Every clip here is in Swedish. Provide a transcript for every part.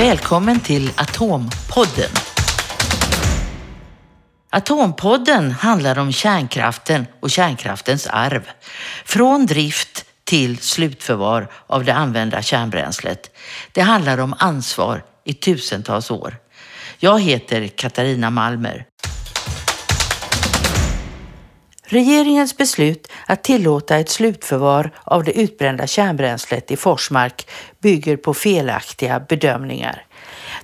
Välkommen till Atompodden. Atompodden handlar om kärnkraften och kärnkraftens arv. Från drift till slutförvar av det använda kärnbränslet. Det handlar om ansvar i tusentals år. Jag heter Katarina Malmer. Regeringens beslut att tillåta ett slutförvar av det utbrända kärnbränslet i Forsmark bygger på felaktiga bedömningar.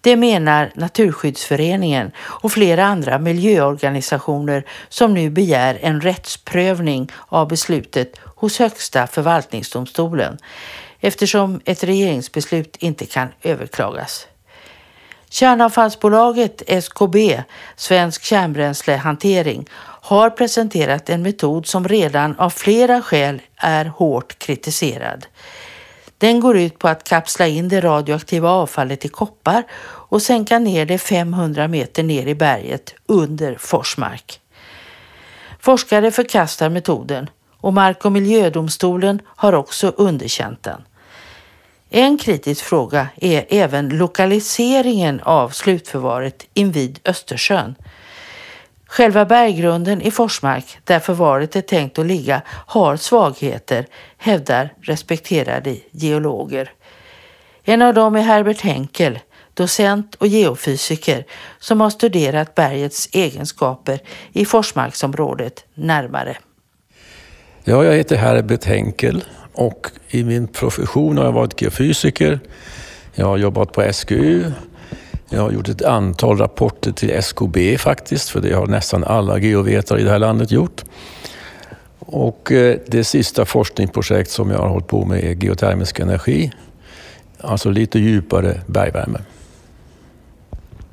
Det menar Naturskyddsföreningen och flera andra miljöorganisationer som nu begär en rättsprövning av beslutet hos Högsta förvaltningsdomstolen eftersom ett regeringsbeslut inte kan överklagas. Kärnavfallsbolaget SKB, Svensk Kärnbränslehantering, har presenterat en metod som redan av flera skäl är hårt kritiserad. Den går ut på att kapsla in det radioaktiva avfallet i koppar och sänka ner det 500 meter ner i berget under Forsmark. Forskare förkastar metoden och Mark och miljödomstolen har också underkänt den. En kritisk fråga är även lokaliseringen av slutförvaret invid Östersjön. Själva berggrunden i Forsmark, där förvaret är tänkt att ligga, har svagheter, hävdar respekterade geologer. En av dem är Herbert Henkel, docent och geofysiker som har studerat bergets egenskaper i Forsmarksområdet närmare. Ja, jag heter Herbert Henkel och i min profession har jag varit geofysiker. Jag har jobbat på SGU. Jag har gjort ett antal rapporter till SKB faktiskt, för det har nästan alla geovetare i det här landet gjort. Och eh, det sista forskningsprojekt som jag har hållit på med är geotermisk energi, alltså lite djupare bergvärme.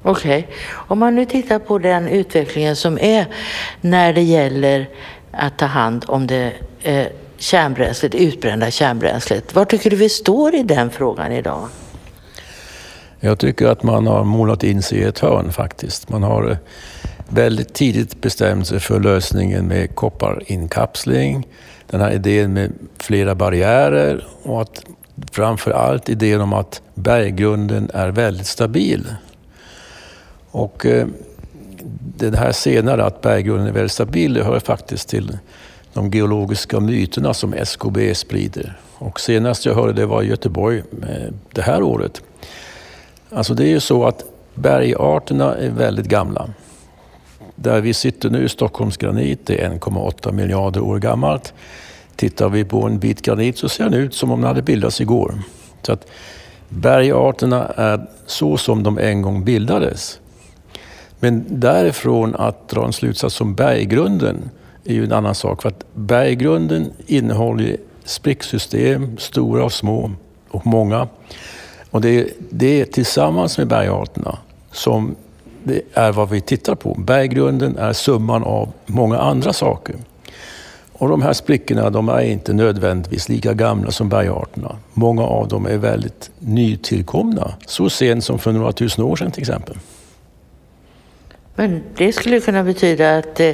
Okej, okay. om man nu tittar på den utvecklingen som är när det gäller att ta hand om det eh, kärnbränslet, utbrända kärnbränslet. Var tycker du vi står i den frågan idag? Jag tycker att man har målat in sig i ett hörn faktiskt. Man har eh, väldigt tidigt bestämt sig för lösningen med kopparinkapsling, den här idén med flera barriärer och att framför allt idén om att berggrunden är väldigt stabil. Och eh, det här senare, att berggrunden är väldigt stabil, det hör faktiskt till de geologiska myterna som SKB sprider. Och senast jag hörde det var i Göteborg eh, det här året. Alltså det är ju så att bergarterna är väldigt gamla. Där vi sitter nu, Stockholms granit, det är 1,8 miljarder år gammalt. Tittar vi på en bit granit så ser den ut som om den hade bildats igår. Så att bergarterna är så som de en gång bildades. Men därifrån att dra en slutsats om berggrunden är ju en annan sak. För att berggrunden innehåller spricksystem, stora och små och många. Och det är, det är tillsammans med bergarterna som det är vad vi tittar på. Berggrunden är summan av många andra saker. Och de här sprickorna de är inte nödvändigtvis lika gamla som bergarterna. Många av dem är väldigt nytillkomna, så sent som för några tusen år sedan till exempel. Men det skulle kunna betyda att eh,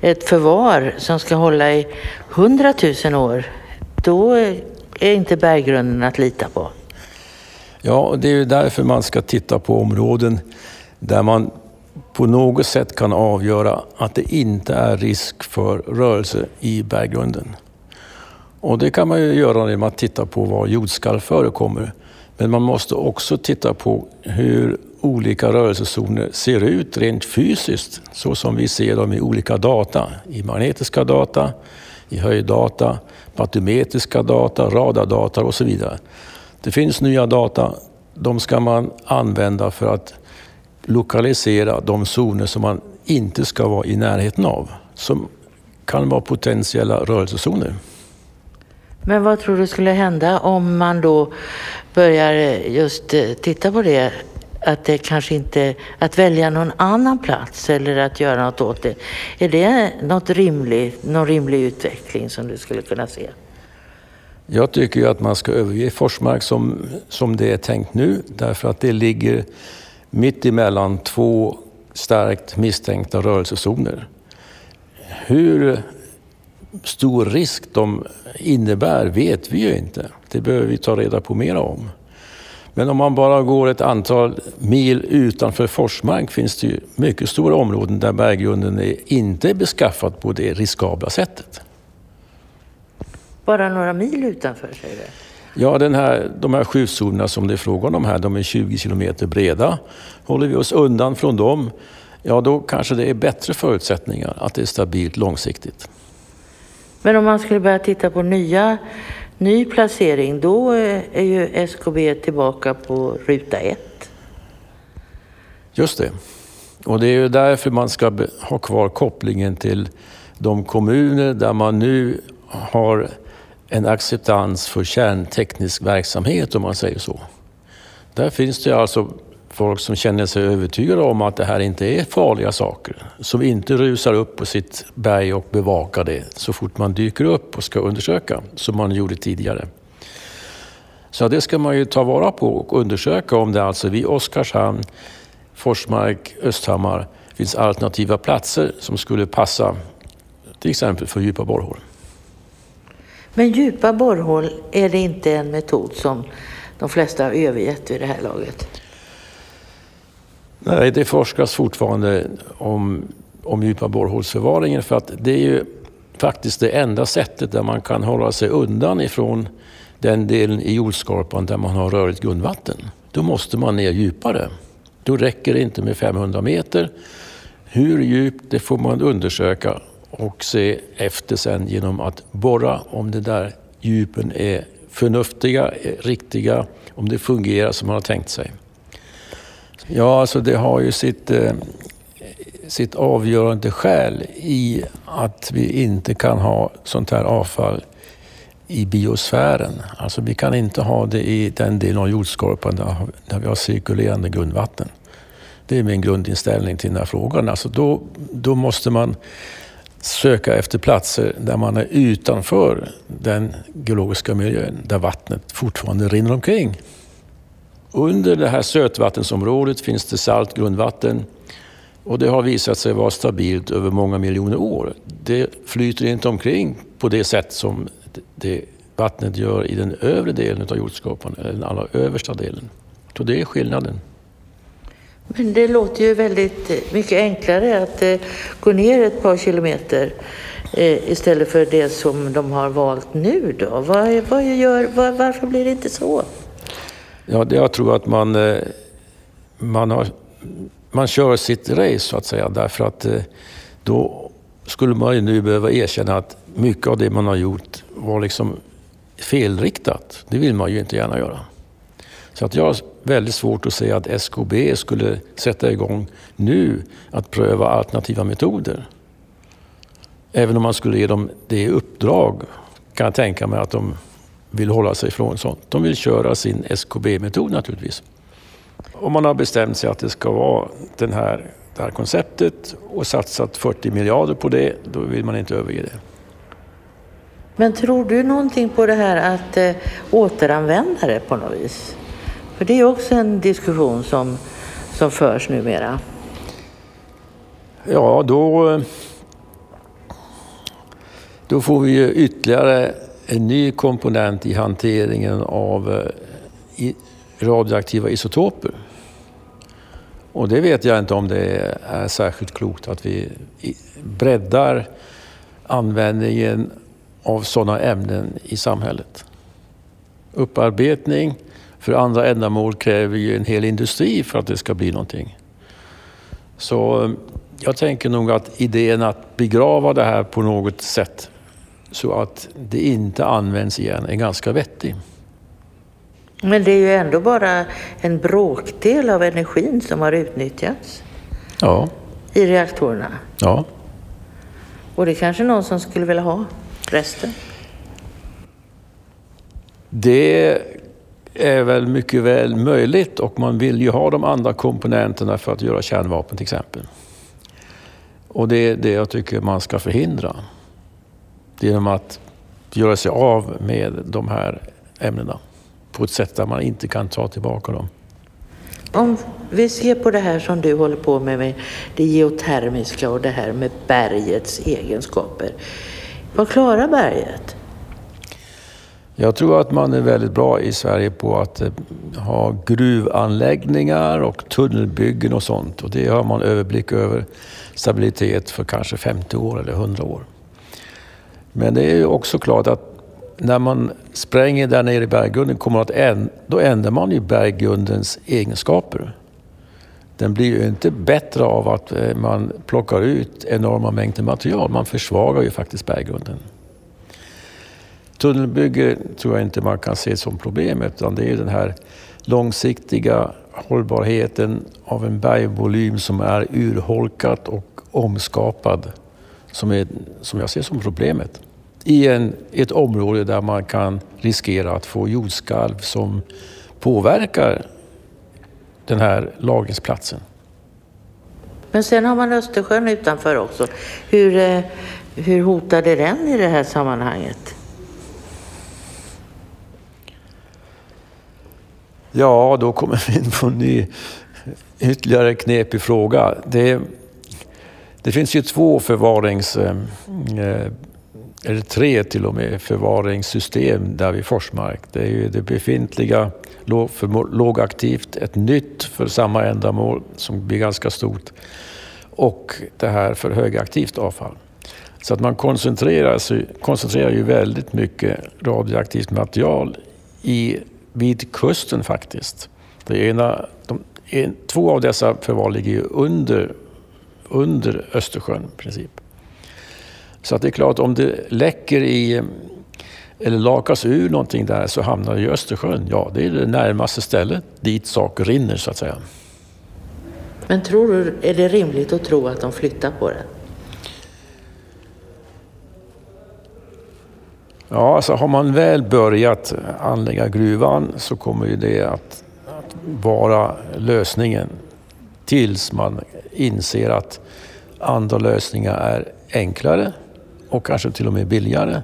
ett förvar som ska hålla i hundratusen år, då är inte berggrunden att lita på. Ja, det är ju därför man ska titta på områden där man på något sätt kan avgöra att det inte är risk för rörelse i berggrunden. Och det kan man ju göra genom att titta på var jordskalv förekommer. Men man måste också titta på hur olika rörelsezoner ser ut rent fysiskt, så som vi ser dem i olika data. I magnetiska data, i höjddata, batimetriska data, radardata och så vidare. Det finns nya data, de ska man använda för att lokalisera de zoner som man inte ska vara i närheten av, som kan vara potentiella rörelsezoner. Men vad tror du skulle hända om man då börjar just eh, titta på det? Att det kanske inte, att välja någon annan plats eller att göra något åt det. Är det något rimlig, någon rimlig utveckling som du skulle kunna se? Jag tycker ju att man ska överge Forsmark som, som det är tänkt nu därför att det ligger mitt emellan två starkt misstänkta rörelsezoner. Hur stor risk de innebär vet vi ju inte. Det behöver vi ta reda på mer om. Men om man bara går ett antal mil utanför Forsmark finns det ju mycket stora områden där berggrunden är inte är beskaffad på det riskabla sättet. Bara några mil utanför, säger du? Ja, den här, de här skyddszonerna som det är frågan om här, de är 20 kilometer breda. Håller vi oss undan från dem, ja då kanske det är bättre förutsättningar att det är stabilt långsiktigt. Men om man skulle börja titta på nya, ny placering, då eh, är ju SKB tillbaka på ruta ett. Just det. Och det är ju därför man ska ha kvar kopplingen till de kommuner där man nu har en acceptans för kärnteknisk verksamhet om man säger så. Där finns det alltså folk som känner sig övertygade om att det här inte är farliga saker. Som inte rusar upp på sitt berg och bevakar det så fort man dyker upp och ska undersöka, som man gjorde tidigare. Så det ska man ju ta vara på och undersöka om det alltså vid Oskarshamn, Forsmark, Östhammar finns alternativa platser som skulle passa till exempel för djupa borrhål. Men djupa borrhål, är det inte en metod som de flesta har övergett vid det här laget? Nej, det forskas fortfarande om, om djupa borrhålsförvaringen för att det är ju faktiskt det enda sättet där man kan hålla sig undan ifrån den delen i jordskorpan där man har rörigt grundvatten. Då måste man ner djupare. Då räcker det inte med 500 meter. Hur djupt, det får man undersöka och se efter sen genom att borra om det där djupen är förnuftiga, riktiga, om det fungerar som man har tänkt sig. Ja, alltså det har ju sitt, eh, sitt avgörande skäl i att vi inte kan ha sånt här avfall i biosfären. Alltså vi kan inte ha det i den delen av jordskorpan där, där vi har cirkulerande grundvatten. Det är min grundinställning till den här frågan. Alltså då, då måste man söka efter platser där man är utanför den geologiska miljön, där vattnet fortfarande rinner omkring. Under det här sötvattensområdet finns det salt grundvatten och det har visat sig vara stabilt över många miljoner år. Det flyter inte omkring på det sätt som det vattnet gör i den övre delen av jordskorpan, eller den allra översta delen. Så det är skillnaden. Men det låter ju väldigt eh, mycket enklare att eh, gå ner ett par kilometer eh, istället för det som de har valt nu då. Vad, vad gör, var, varför blir det inte så? Ja, det jag tror att man, eh, man, har, man kör sitt race så att säga därför att eh, då skulle man ju nu behöva erkänna att mycket av det man har gjort var liksom felriktat. Det vill man ju inte gärna göra. Så att jag har väldigt svårt att se att SKB skulle sätta igång nu att pröva alternativa metoder. Även om man skulle ge dem det i uppdrag kan jag tänka mig att de vill hålla sig ifrån sånt. De vill köra sin SKB-metod naturligtvis. Om man har bestämt sig att det ska vara den här, det här konceptet och satsat 40 miljarder på det, då vill man inte överge det. Men tror du någonting på det här att eh, återanvända det på något vis? För det är också en diskussion som, som förs numera. Ja, då, då får vi ju ytterligare en ny komponent i hanteringen av eh, radioaktiva isotoper. Och det vet jag inte om det är särskilt klokt att vi breddar användningen av sådana ämnen i samhället. Upparbetning för andra ändamål kräver ju en hel industri för att det ska bli någonting. Så eh, jag tänker nog att idén att begrava det här på något sätt så att det inte används igen är ganska vettig. Men det är ju ändå bara en bråkdel av energin som har utnyttjats ja. i reaktorerna. Ja. Och det är kanske någon som skulle vilja ha resten? Det är väl mycket väl möjligt och man vill ju ha de andra komponenterna för att göra kärnvapen till exempel. Och det är det jag tycker man ska förhindra. Genom att göra sig av med de här ämnena på ett sätt där man inte kan ta tillbaka dem. Om vi ser på det här som du håller på med, med det geotermiska och det här med bergets egenskaper. Vad klarar berget? Jag tror att man är väldigt bra i Sverige på att eh, ha gruvanläggningar och tunnelbyggen och sånt. Och det har man överblick över stabilitet för kanske 50 år eller 100 år. Men det är ju också klart att när man spränger där nere i berggrunden kommer att änd då ändrar man ju berggrundens egenskaper. Den blir ju inte bättre av att eh, man plockar ut enorma mängder material. Man försvagar ju faktiskt berggrunden. Tunnelbygge tror jag inte man kan se som problemet utan det är den här långsiktiga hållbarheten av en bergvolym som är urholkad och omskapad som, är, som jag ser som problemet. I en, ett område där man kan riskera att få jordskalv som påverkar den här lagringsplatsen. Men sen har man Östersjön utanför också. Hur, eh, hur hotad är den i det här sammanhanget? Ja, då kommer vi in på en ny, ytterligare knepig fråga. Det, det finns ju två förvarings... Ehm, eh, eller tre till och med förvaringssystem där vid Forsmark. Det är ju det befintliga för lågaktivt, ett nytt för samma ändamål som blir ganska stort och det här för högaktivt avfall. Så att man koncentrerar, sig, koncentrerar ju väldigt mycket radioaktivt material i vid kusten faktiskt. Det ena, de, en, två av dessa förvar ligger ju under, under Östersjön i princip. Så att det är klart, om det läcker i eller lakas ur någonting där så hamnar det i Östersjön. Ja, det är det närmaste stället dit saker rinner så att säga. Men tror du, är det rimligt att tro att de flyttar på det? Ja, alltså har man väl börjat anlägga gruvan så kommer ju det att, att vara lösningen tills man inser att andra lösningar är enklare och kanske till och med billigare.